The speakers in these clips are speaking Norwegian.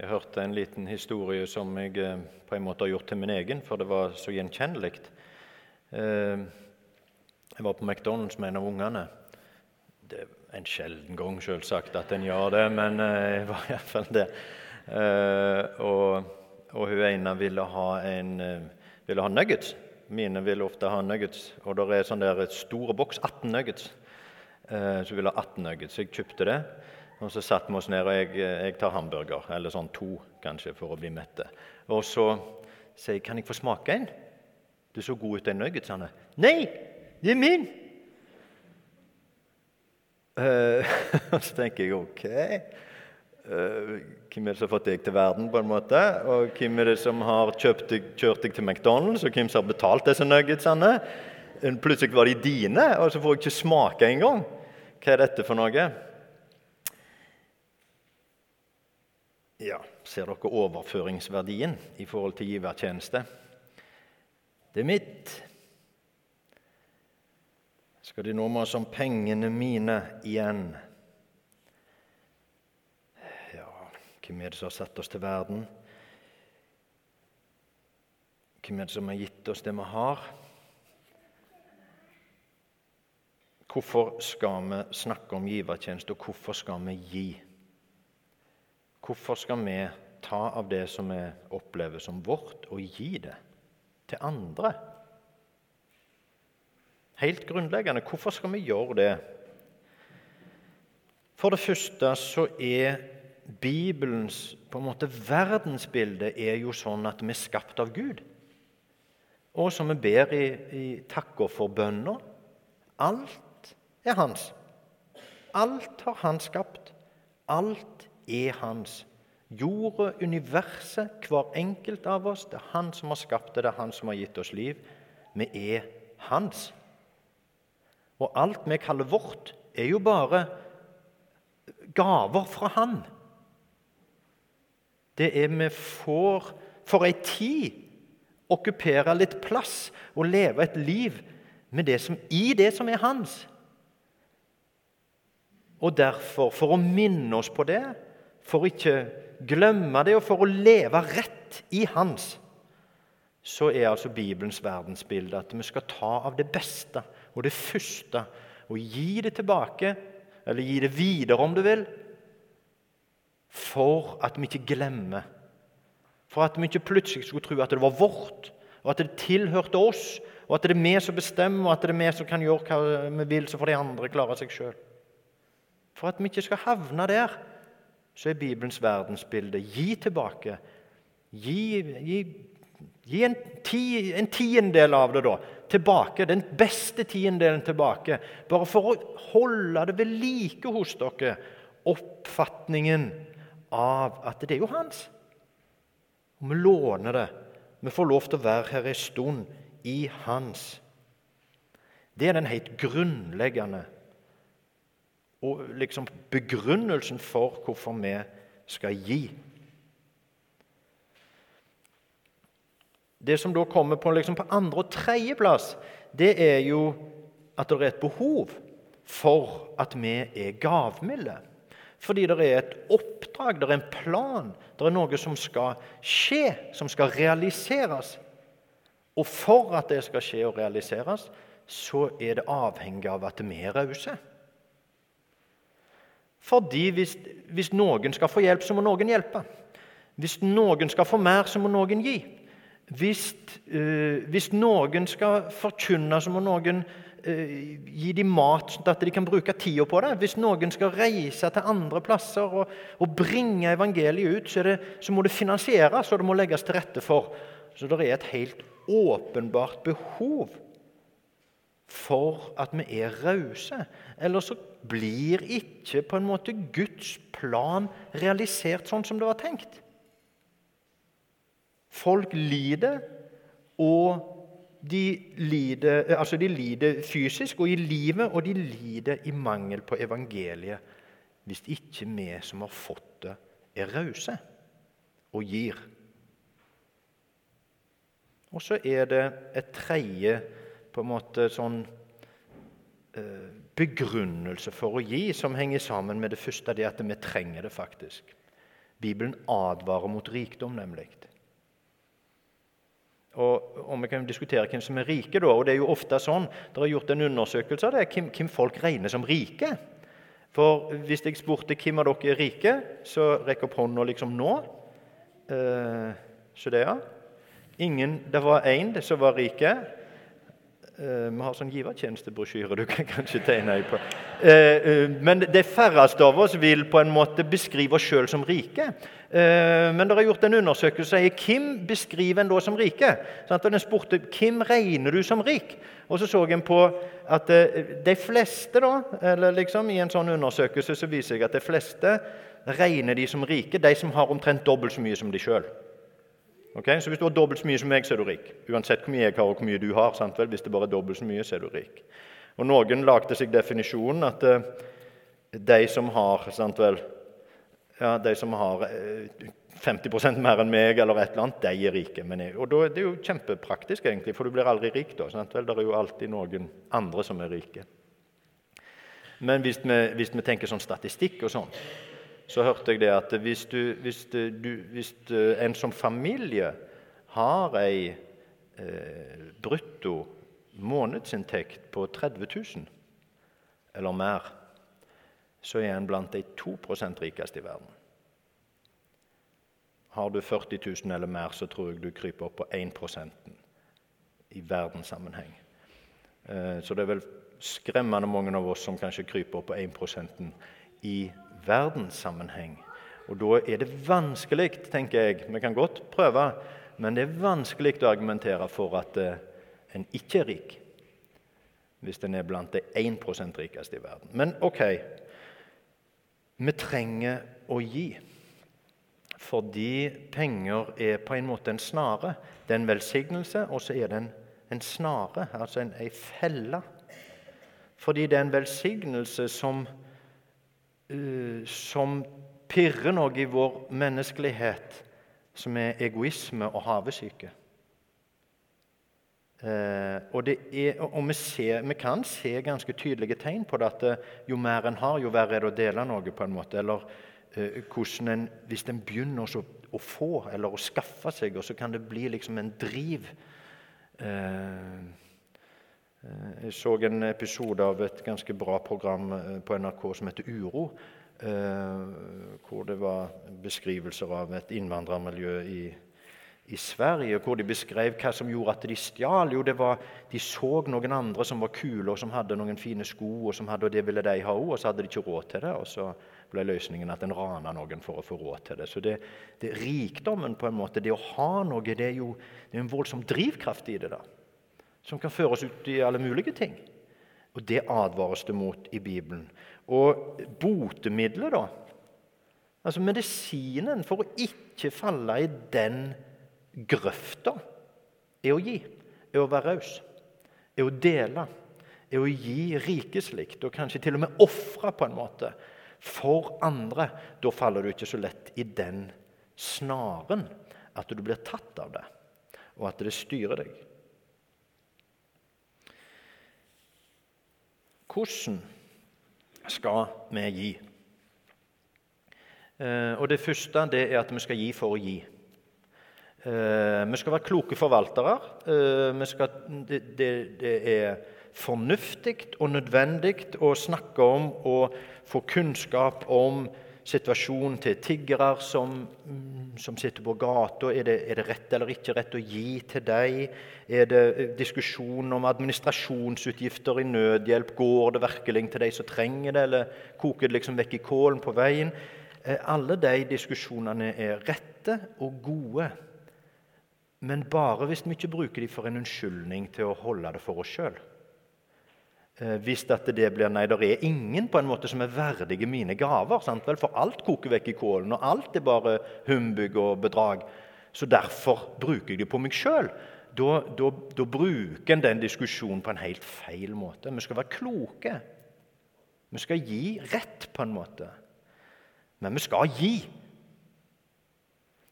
Jeg hørte en liten historie som jeg eh, på en måte har gjort til min egen, for det var så gjenkjennelig. Eh, jeg var på McDonald's med en av ungene. Det er en sjelden gang, selvsagt, at en gjør det, men eh, jeg var iallfall det. Og, og, hun ene ville ha, en, ville ha nuggets. Mine vil ofte ha nuggets. Og det er sånn der store boks, 18 nuggets. Så hun ville ha 18 nuggets. Jeg kjøpte det. Og Så satte vi oss ned, og jeg, jeg, tar hamburger, eller sånn to kanskje, for å bli mette. Og så sier jeg 'Kan jeg få smake en?' 'Du så god ut, den han. 'Nei, det er min!' Uh, så tenker jeg OK. Uh, hvem er det som har fått deg til verden? på en måte? Og hvem er det som har deg, kjørt deg til McDonald's, og hvem som har betalt disse nuggetsene? Plutselig var de dine, og så får jeg ikke smake engang. Hva er dette for noe? Ja, Ser dere overføringsverdien i forhold til givertjeneste? Det er mitt. Skal de nå meg som pengene mine igjen? Ja, hvem er det som har satt oss til verden? Hvem er det som har gitt oss det vi har? Hvorfor skal vi snakke om givertjeneste, og hvorfor skal vi gi? Hvorfor skal vi ta av det som vi opplever som vårt, og gi det til andre? Helt grunnleggende, hvorfor skal vi gjøre det? For det første så er Bibelens på en måte verdensbilde er jo sånn at vi er skapt av Gud. Og som vi ber i, i takker for bønna Alt er hans. Alt har han skapt. Alt er hans. Jorda, universet, hver enkelt av oss, det er han som har skapt det, det er han som har gitt oss liv. Vi er hans. Og alt vi kaller vårt, er jo bare gaver fra han. Det er vi får for ei tid okkupere litt plass og leve et liv det som, i det som er hans. Og derfor, for å minne oss på det, for ikke glemme det, og for å leve rett i Hans, så er altså Bibelens verdensbilde at vi skal ta av det beste og det første og gi det tilbake, eller gi det videre, om du vil, for at vi ikke glemmer. For at vi ikke plutselig skulle tro at det var vårt, og at det tilhørte oss, og at det er vi som bestemmer, og at det er vi som kan gjøre hva vi vil, så får de andre klare seg sjøl. For at vi ikke skal havne der så er Bibelens verdensbilde gi tilbake. Gi, gi, gi en, ti, en, tiendedel av det da, tilbake. Den beste tiendedelen tilbake. Bare for å holde det ved like hos dere. Oppfatningen av at det er jo hans. Og vi låner det. Vi får lov til å være her en stund i hans. Det er den helt grunnleggende og liksom begrunnelsen for hvorfor vi skal gi. Det som da kommer på, liksom på andre- og tredjeplass, det er jo at det er et behov for at vi er gavmilde. Fordi det er et oppdrag, det er en plan, det er noe som skal skje, som skal realiseres. Og for at det skal skje og realiseres, så er det avhengig av at vi er rause. Fordi hvis, hvis, noen skal få hjelp, så må noen hjelpe. Hvis noen skal få mer, så må noen gi. Hvis, uh, hvis noen skal forkynne, så må noen uh, gi dem mat, sånn at de kan bruke tida på det. Hvis noen skal reise til andre plasser og, og bringe evangeliet ut, så, det, så, må det finansieres og det må legges til rette for. Så det er et helt åpenbart behov for at vi er rause. Eller så blir ikke på en måte Guds plan realisert sånn som det var tenkt. Folk lider, og de lider, altså de lider fysisk og i livet, og de lider i mangel på evangeliet hvis ikke vi som har fått det, er rause og gir. Og så er det et tredje på en måte sånn eh, begrunnelse for å gi som henger sammen med det første, det at vi trenger det faktisk. Bibelen advarer mot rikdom, nemlig. Og, og Vi kan diskutere hvem som er rike. da, og det er jo ofte sånn, Det er gjort en undersøkelse av det, hvem, hvem folk regner som rike. For hvis jeg spurte hvem av dere er rike, så rekker opp hånda liksom nå. Eh, så det, ja. Ingen, Det var én som var rike. Eh, vi har sånn givertjenestebrosjyre du kan kanskje tegne deg på. Eh, eh, men de færreste av oss vil på en måte beskrive oss sjøl som rike. Men det er gjort en undersøkelse som hvem beskriver en da som rike. Og Den spurte hvem regner du som rik. Og så så en på at de fleste, da, eller liksom i en sånn undersøkelse så viser jeg at de fleste regner de som rike, de som har omtrent dobbelt så mye som de sjøl. Okay? Så hvis du har dobbelt så mye som meg, så er du rik. Uansett hvor mye jeg har og hvor mye du har. Sant? Hvis det bare er dobbelt så mye, så er du rik. Og Noen lagde seg definisjonen at uh, de som har sant vel, ja, de som har uh, eh, 50% mer enn meg, eller et eller annet, de er rike. Jeg, og da, Det er jo kjempepraktisk, egentlig, for du blir aldri rik da. Sant vel? Det er jo alltid noen andre som er rike. Men hvis vi, hvis vi tenker sånn statistikk og sånn, så hørte jeg det at hvis, du, hvis, du, hvis en som familie har ei eh, brutto månedsinntekt på 30 000 eller mer, så er en blant de 2% rikeste i verden. Har du 40 000 eller mer, så tror jeg du kryper opp på 1% i verdenssammenheng. Eh, så det er vel skremmende mange av oss som kanskje kryper opp på 1% i verdenssammenheng. Og Da er det vanskelig, tenker jeg Vi kan godt prøve, men det er vanskelig å argumentere for at uh, en ikke er rik hvis en er blant de 1 rikeste i verden. Men ok, vi trenger å gi. Fordi penger er på en måte en snare. Det er en velsignelse, og så er det en, en snare, altså en, en felle. Fordi det er en velsignelse som Eh, som pirrer noe i vår menneskelighet, som er egoisme og havesyke. Eh, og, er, og vi, ser, vi, kan se ganske tydelige tegn på det, at eh, jo mer en har, jo verre er det å dele noe. på en måte, Eller eh, hvordan en, hvis en begynner å, å, få eller å skaffe seg, og så kan det bli liksom en driv. Eh, Eh, jeg så en episode av et ganske bra program eh, på NRK som heter Uro. Eh, hvor det var beskrivelser av et innvandrermiljø i, i Sverige. Hvor de beskrev hva som gjorde at de stjal. Jo, det var, de så noen andre som var kule og som hadde noen fine sko, og som hadde, og det ville de ha òg, og så hadde de ikke råd til det. og så ble løsningen at en rana noen for å få råd til det. Så det, det Rikdommen, på en måte, det å ha noe, det er jo det er en voldsom drivkraft i det. da som kan føre oss ut i alle mulige ting. Og Det advares det mot i Bibelen. Og botemiddelet, da Altså medisinen for å ikke falle i den grøfta, er å gi. Er å være raus. Er å dele. Er å gi rikeslikt, og kanskje til og med ofre på en måte for andre. Da faller du ikke så lett i den snaren at du blir tatt av det, og at det styrer deg. Hvordan skal vi gi? Eh, og Det første det er at vi skal gi for å gi. Eh, vi skal være kloke forvaltere. Eh, skal, det, det, det, er fornuftig og nødvendig å snakke om og få kunnskap om situasjonen til tiggere som, som sitter på gata. Er, er, det rett eller ikke rett å gi til dem? Er det eh, diskusjon om administrasjonsutgifter i nødhjelp? Går det virkelig til de som trenger det, eller koker det liksom vekk i kålen på veien? Eh, alle de diskusjonene er rette og gode, men bare hvis vi ikke bruker dem for en unnskyldning til å holde det for oss sjøl. Eh, hvis at det blir nei, det er ingen på en måte som er verdige mine gaver. Sant vel? For alt koker vekk i kålen, og alt er bare humbug og bedrag. Så derfor bruker jeg det på meg sjøl. Da, da, da, bruker en den diskusjonen på en helt feil måte. Vi skal være kloke. Vi skal gi rett, på en måte. Men vi skal gi.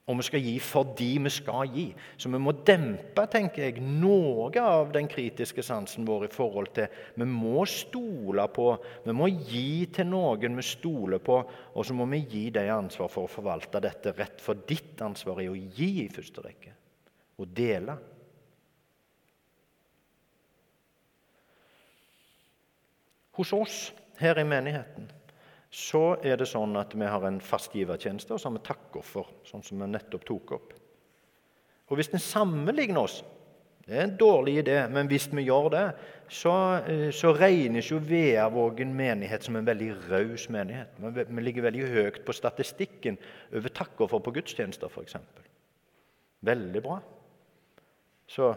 Og vi skal gi fordi vi skal gi. Så vi må dempe tenker jeg, noe av den kritiske sansen vår i forhold til Vi må stole på, vi må gi til noen vi stoler på, og så må vi gi dem ansvar for å forvalte dette rett. For ditt ansvar er å gi i første rekke. Å dele. Hos oss her i menigheten så er det sånn at vi har en fast givertjeneste, og så har vi takkoffer, sånn som vi nettopp tok opp. Og Hvis vi sammenligner oss Det er en dårlig idé, men hvis vi gjør det, så, eh, så regnes jo Veavågen menighet som en veldig raus menighet. Vi ligger veldig høyt på statistikken over takkoffer på gudstjenester, f.eks. Veldig bra. Så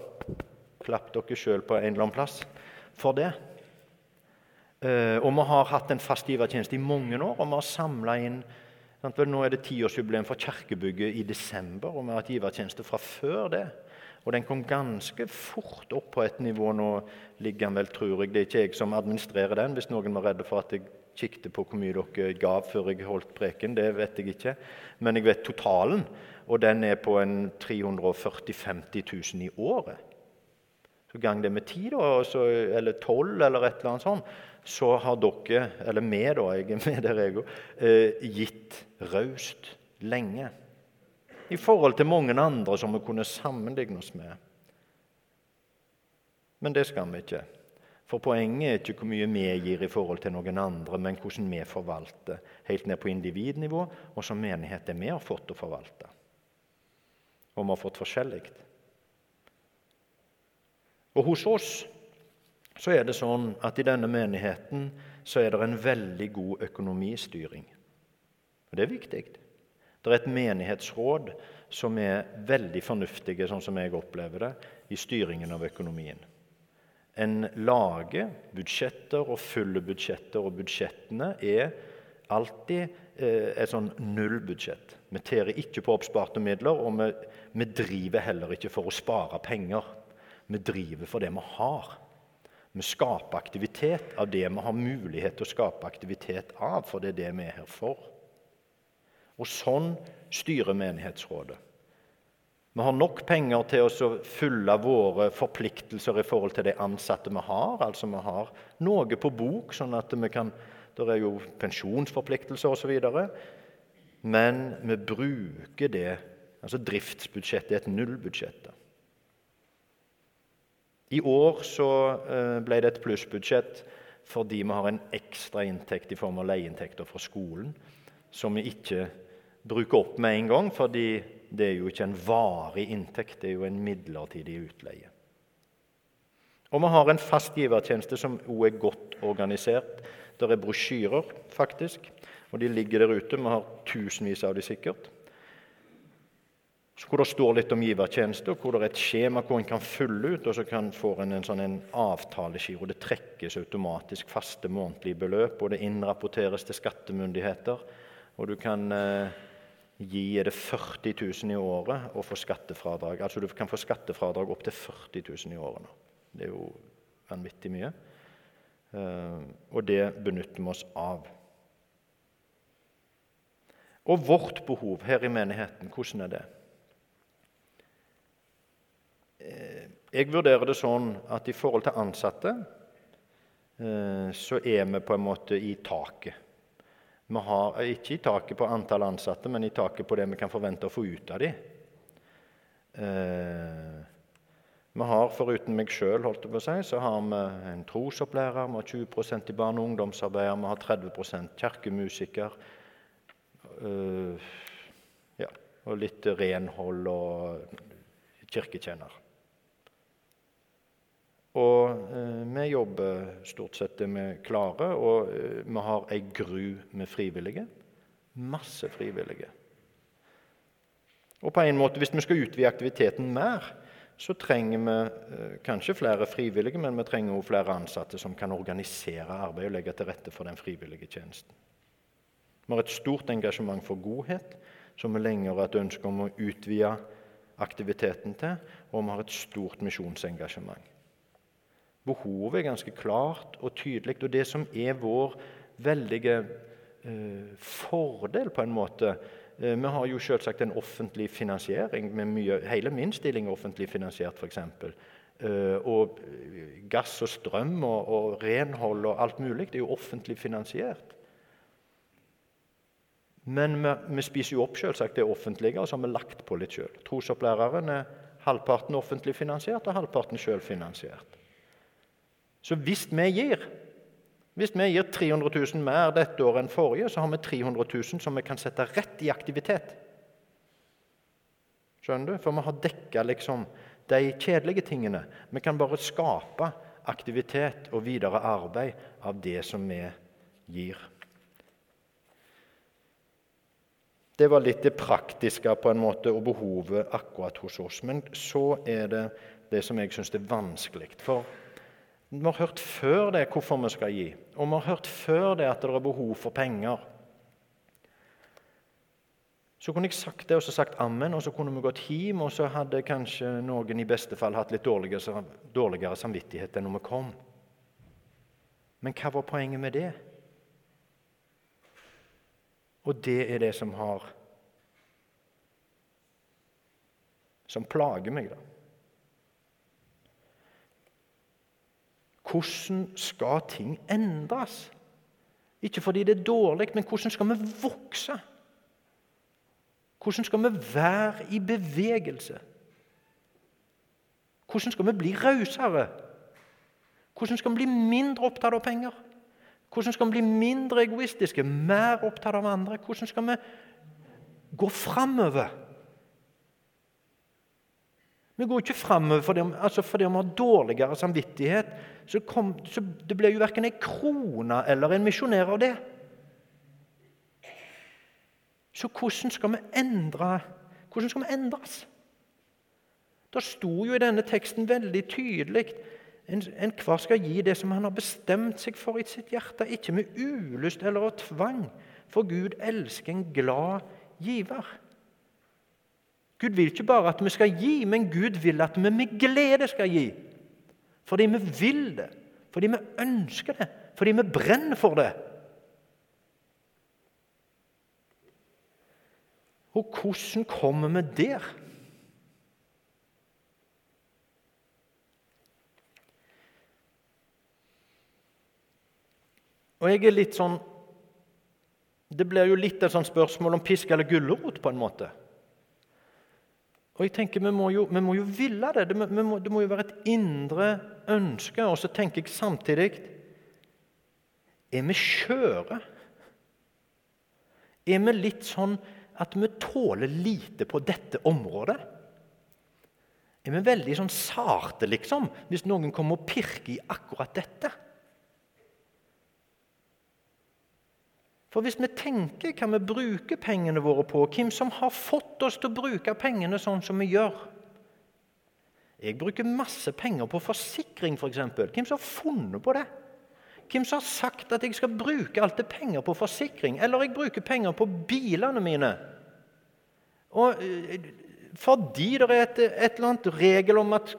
klapp dere sjøl på en eller annen plass for det. Eh, og vi har hatt en fast givertjeneste i mange år, og vi har samla inn sant, Nå er det tiårsjubileum for kirkebygget i desember, og vi har hatt givertjeneste fra før det. Og den kom ganske fort opp på et nivå. Nå ligger den vel, tror jeg. Det er ikke jeg som administrerer den, hvis noen var redde for at jeg kikket på hvor mye dere gav før jeg holdt preken. Det vet jeg ikke. Men jeg vet totalen, og den er på en 340 50 000 i året. Så gang det med ti, eller tolv, eller et eller annet sånt, så har dere, eller vi, da, jeg er med der, jeg eh, gitt raust lenge. I forhold til mange andre som vi kunne sammenligne oss med. Men det skal vi ikke. For poenget er ikke hvor mye vi gir i forhold til noen andre, men hvordan vi forvalter helt ned på individnivå, og som menighet er vi har fått å forvalte. Og vi har fått forskjellig. Og hos oss så er det sånn at i denne menigheten så er det en veldig god økonomistyring. Og Det er viktig. Det er et menighetsråd som er veldig fornuftige, sånn som jeg opplever det, i styringen av økonomien. En lager budsjetter og fulle budsjetter, og budsjettene er alltid eh, et sånn nullbudsjett. Vi tærer ikke på oppsparte midler, og vi, vi driver heller ikke for å spare penger. Vi driver for det vi har. Vi skaper aktivitet av det vi har mulighet til å skape aktivitet av, for det er det vi er her for. Og sånn styrer menighetsrådet. Vi har nok penger til å fylle våre forpliktelser i forhold til de ansatte vi har. Altså vi har noe på bok, sånn at vi kan Det er jo pensjonsforpliktelser osv. Men vi bruker det Altså driftsbudsjettet er et nullbudsjett. I år så eh, ble det et plussbudsjett fordi vi har en ekstra inntekt i form av leieinntekter fra skolen, som vi ikke bruker opp med en gang, fordi det er jo ikke en varig inntekt, det er jo en midlertidig utleie. Og vi har en fast givertjeneste som òg er godt organisert. Det er brosjyrer, faktisk, og de ligger der ute. Vi har tusenvis av de sikkert hvor det står litt om givertjeneste, og hvor det er et skjema hvor en kan fylle ut, og så kan få en en sånn en avtalegiro. Det trekkes automatisk faste månedlige beløp, og det innrapporteres til skattemyndigheter. Og du kan eh, gi er det 40 000 i året og få skattefradrag. Altså du kan få skattefradrag opp til 40 000 i året nå. Det er jo vanvittig mye. Eh, og det benytter vi oss av. Og vårt behov her i menigheten, hvordan er det? Eh, jeg vurderer det sånn at i forhold til ansatte eh, så er vi på en måte i taket. Vi har ikke i taket på antall ansatte, men i taket på det vi kan forvente å få ut av dem. Eh, vi har, foruten meg sjøl, si, så har vi en trosopplærer, vi har 20% i barne- og ungdomsarbeider, vi har 30% kirkemusiker. Ja, og litt renhold og kirketjener. Og eh, vi jobber stort sett det vi klarer, og eh, vi har ei gru med frivillige. Masse frivillige. Og på en måte, Hvis vi skal utvide aktiviteten mer, så trenger vi eh, kanskje flere frivillige, men vi trenger også flere ansatte som kan organisere arbeidet og legge til rette for den frivillige tjenesten. Vi har et stort engasjement for godhet, som vi lenge har hatt ønske om å utvide aktiviteten til, og vi har et stort misjonsengasjement. Behovet er ganske klart og tydelig. Og det som er vår veldige eh, fordel, på en måte, Eh, vi har jo selvsagt en offentlig finansiering. med mye, Hele min stilling er offentlig finansiert, f.eks. Eh, og gass og strøm og, og renhold og alt mulig det er jo offentlig finansiert. Men vi, vi spiser jo opp selvsagt det offentlige, og så har vi lagt på litt sjøl. Trosopplæreren er halvparten offentlig finansiert og halvparten sjølfinansiert. Så hvis vi gir hvis vi gir 300 000 mer dette året enn forrige, så har vi 300 000 som vi kan sette rett i aktivitet. Skjønner du? For vi har dekka liksom de kjedelige tingene. Vi kan bare skape aktivitet og videre arbeid av det som vi gir. Det var litt det praktiske på en måte og behovet akkurat hos oss. Men så er det det som jeg syns er vanskelig. For vi har hørt før det hvorfor vi skal gi, og vi har hørt før det at det er behov for penger. Så kunne jeg sagt det og så sagt ammen, og så kunne vi gått hjem, og så hadde kanskje noen i beste fall hatt litt dårligere, dårligere samvittighet enn når vi kom. Men hva var poenget med det? Og det er det som har Som plager meg, da. Hvordan skal ting endres? Ikke fordi det er dårlig, men hvordan skal vi vokse? Hvordan skal vi være i bevegelse? Hvordan skal vi bli rausere? Hvordan skal vi bli mindre opptatt av penger? Hvordan skal vi bli mindre egoistiske, mer opptatt av andre? Hvordan skal vi gå framover? Vi går ikke framover fordi, altså fordi vi har dårligere samvittighet. Så, kom, så Det blir jo verken en krone eller en misjonær av det. Så hvordan skal vi endre Hvordan skal vi endres? Det sto jo i denne teksten veldig tydelig Enhver skal gi det som han har bestemt seg for i sitt hjerte, ikke med ulyst eller av tvang, for Gud elsker en glad giver. Gud vil ikke bare at vi skal gi, men Gud vil at vi med glede skal gi. Fordi vi vil det, fordi vi ønsker det, fordi vi brenner for det. Og hvordan kommer vi der? Og jeg er litt sånn Det blir jo litt et sånt spørsmål om pisk eller gulrot, på en måte. Og jeg tenker, Vi må jo, vi må jo ville det. Det må, det må, jo være et indre ønske. Og så tenker jeg samtidig Er vi skjøre? Er vi litt sånn at vi tåler lite på dette området? Er vi veldig sånn sarte, liksom, hvis noen kommer og pirker i akkurat dette? For hvis vi tenker hva vi bruker pengene våre på, hvem som har fått oss til å bruke pengene sånn som vi gjør Jeg bruker masse penger på forsikring, f.eks. For eksempel. hvem som har funnet på det? Hvem som har sagt at jeg skal bruke alt det penger på forsikring? Eller jeg bruker penger på bilene mine. Og eh, fordi det er et, et eller annet regel om at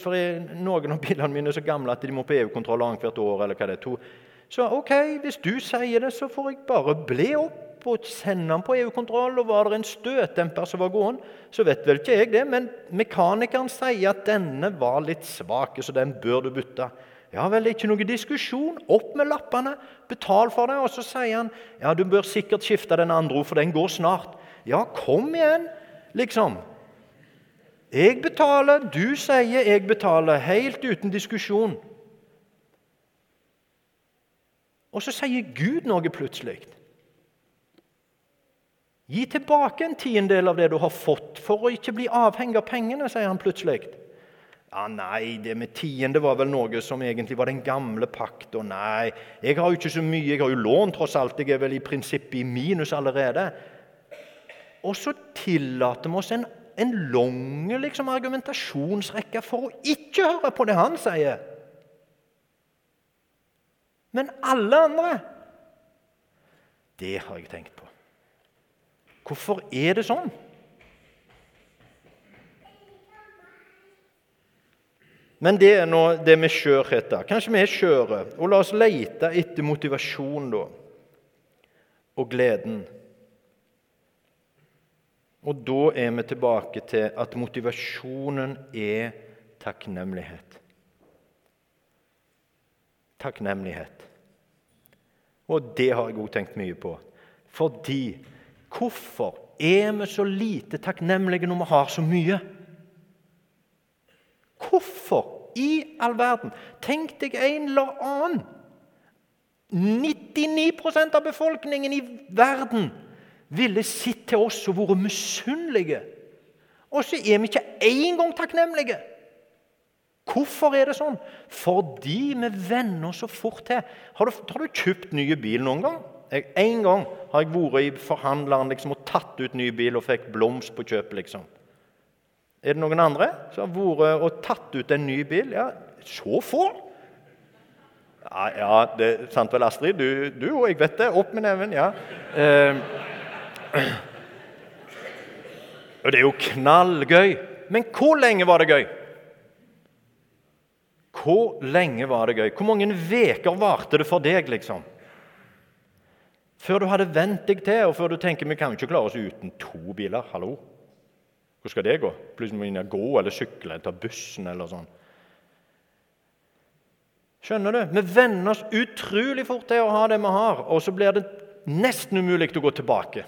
for Noen av bilene mine er så gamle at de må på EU-kontroll annethvert år. eller hva det er, to, så ok, hvis du sier det, så får jeg bare ble opp og sende den på EU-kontroll. Og var det en støtdemper som var gående, så vet vel ikke jeg det. Men mekanikeren sier at denne var litt svak, så den bør du bytte. Ja vel, det er ikke noe diskusjon. Opp med lappene, betal for det. Og så sier han ja, du bør sikkert skifte den andre, for den går snart. Ja, kom igjen, liksom. Jeg betaler, du sier jeg betaler, helt uten diskusjon. Og så sier Gud noe plutselig. Gi tilbake en tiendedel av det du har fått, for å ikke bli avhengig av pengene, sier han plutselig. Ja, Nei, det med tiende var vel noe som egentlig var den gamle pakt. Og nei, jeg har jo ikke så mye, jeg har jo lån tross alt. Jeg er vel i prinsippet i minus allerede. Og så tillater vi oss en, en lang liksom, argumentasjonsrekke for å ikke høre på det han sier. Men alle andre Det har jeg tenkt på. Hvorfor er det sånn? Men det er nå det med skjørhet. da. Kanskje vi er skjøre. Og la oss lete etter motivasjon da, og gleden. Og da er vi tilbake til at motivasjonen er takknemlighet. Takknemlighet. Og det har jeg òg tenkt mye på. Fordi Hvorfor er vi så lite takknemlige når vi har så mye? Hvorfor i all verden? Tenk deg en eller annen 99% av befolkningen i verden ville sett til oss og vært misunnelige. Og så er vi ikke engang takknemlige. Hvorfor er det sånn? Fordi vi venner oss så fort til. Har du, har du kjøpt nye bil noen gang? Jeg, en gang har jeg vært i forhandleren liksom, og tatt ut ny bil og fikk blomst på kjøpet. liksom. Er det noen andre som har vært og tatt ut en ny bil? Ja, så få! Ja, ja det er sant vel, Astrid? Du, du og jeg vet det. Opp med neven. ja. Eh, det er jo knallgøy. Men hvor lenge var det gøy? Hvor lenge var det gøy? Hvor mange uker varte det for deg, liksom? Før du hadde vent deg til, og før du tenker vi kan jo ikke klare oss uten to biler. Hallo? Hvor skal det gå? Plutselig må vi gå eller sykle eller ta bussen eller sånn. Skjønner du? Vi venner oss utrolig fort til å ha det vi har, og så blir det nesten umulig å gå tilbake.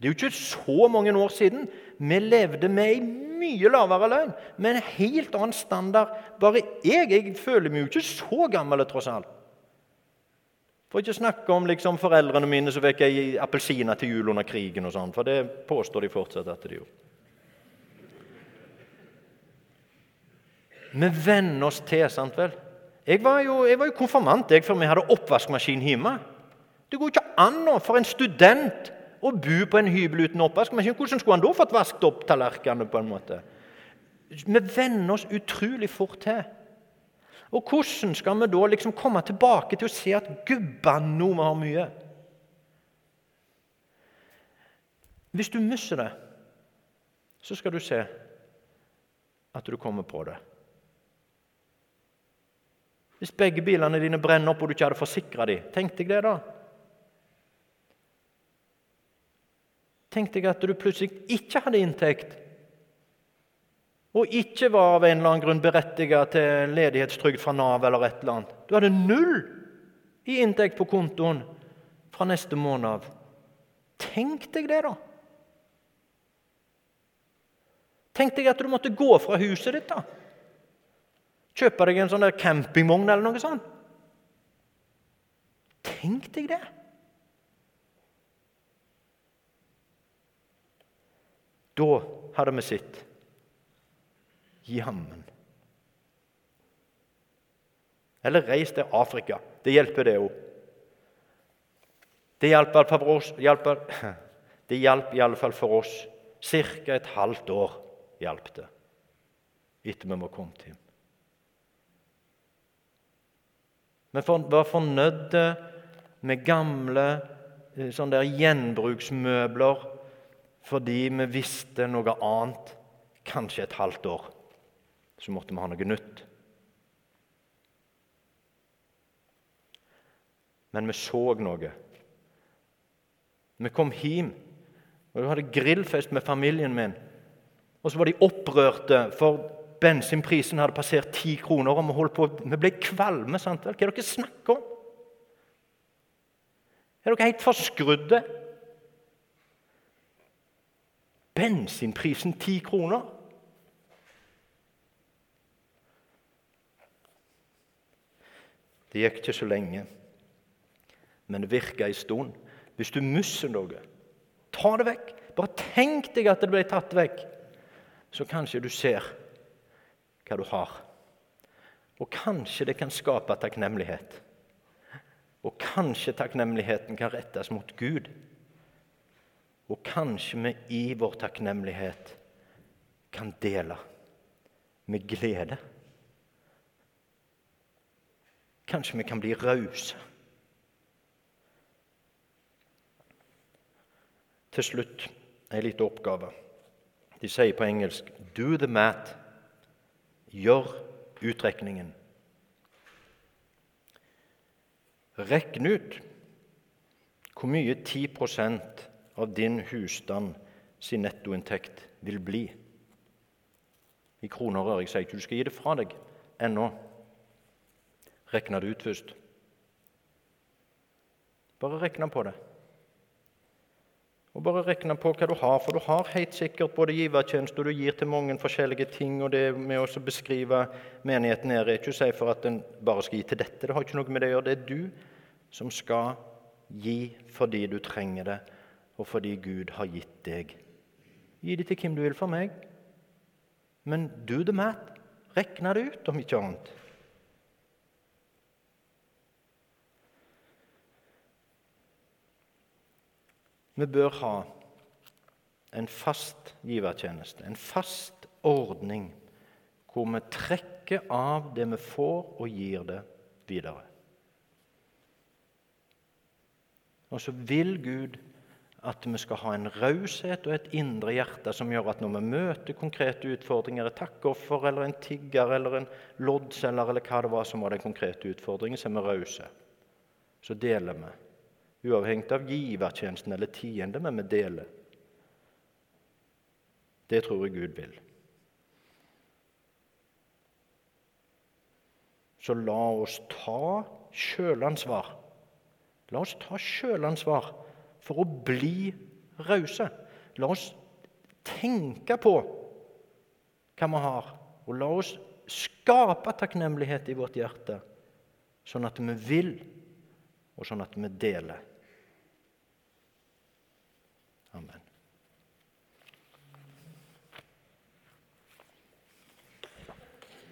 Det er jo ikke så mange år siden vi levde med ei mye lavere lønn, med en helt annen standard. Bare jeg, jeg føler meg jo ikke så gammel, tross alt. For ikke snakke om liksom, foreldrene mine som fikk ei appelsiner til jul under krigen. og sånn, For det påstår de fortsatt at de gjorde. Vi venner oss til, sant vel? Jeg var jo, jeg var jo konfirmant jeg, før vi hadde oppvaskmaskin hjemme. Det går ikke an nå for en student å bo på en hybel uten oppvaskmaskin. Hvordan skulle han da fått vasket opp tallerkenene? på en måte? Vi venner oss utrolig fort til. Og hvordan skal vi da liksom komme tilbake til å se at gubban nå vi har mye? Hvis du mister det, så skal du se at du kommer på det. Hvis begge bilene dine brenner opp og du ikke hadde forsikra dem, tenk deg det, da. Tenk deg at du plutselig ikke hadde inntekt og ikke var av en eller annen grunn berettiget til ledighetstrygd fra Nav eller et eller annet. Du hadde null i inntekt på kontoen fra neste måned av. Tenk deg det, da! Tenk deg at du måtte gå fra huset ditt. da. Kjøpe deg en sånn der campingvogn eller noe sånt. Tenk deg det! Da hadde vi sett Jammen. Eller reis til Afrika. Det hjelper, det òg. Det hjalp iallfall for oss. Ca. et halvt år hjalp det etter vi var kommet hjem. Vi var fornøyde med gamle eh, sånne der gjenbruksmøbler fordi vi visste noe annet kanskje et halvt år så måtte vi ha noe nytt. Men vi så noe. Vi kom hjem, og vi hadde grillfest med familien min. Og så var de opprørte, for bensinprisen hadde passert ti kroner. og Vi holdt på, vi ble kvalme. sant? Hva er det dere snakker om? Er dere helt forskrudde? Bensinprisen ti kroner? Det gikk ikke så lenge, men det virka en stund. Hvis du mister noe, ta det vekk. Bare tenk deg at det ble tatt vekk. Så kanskje du ser hva du har. Og kanskje det kan skape takknemlighet. Og kanskje takknemligheten kan rettes mot Gud. Og kanskje vi i vår takknemlighet kan dele med glede. Kanskje vi kan bli rause. Til slutt en liten oppgave. De sier på engelsk 'do the math'. Gjør utrekningen. Regn ut hvor mye 10 av din husstand sin nettoinntekt vil bli. I kroner øre. Jeg sier ikke du skal gi det fra deg ennå. Rekne det ut først. Bare rekne på det. Og bare rekne på hva du har, for du har helt sikkert både givertjeneste og du gir til mange forskjellige ting. Og det med å beskrive menigheten her er ikke å si for at en bare skal gi til dette. Det har ikke noe med det å gjøre. Det er du som skal gi fordi du trenger det, og fordi Gud har gitt deg. Gi det til hvem du vil for meg, men do the math. Rekne det ut, om ikke annet. Vi bør ha en fast givertjeneste, en fast ordning hvor vi trekker av det vi får, og gir det videre. Og så vil Gud at vi skal ha en raushet og et indre hjerte som gjør at når vi møter konkrete utfordringer, et takkoffer eller en tigger eller en loddselger eller hva det var som var den konkrete utfordringen, så er vi rause. Så deler vi uavhengig av givertjenesten eller tiende, men vi deler. Det tror jeg Gud vil. Så la oss ta sjølansvar. La oss ta sjølansvar for å bli rause. La oss tenke på hva vi har, og la oss skape takknemlighet i vårt hjerte, sånn at vi vil, og sånn at vi deler. Amen.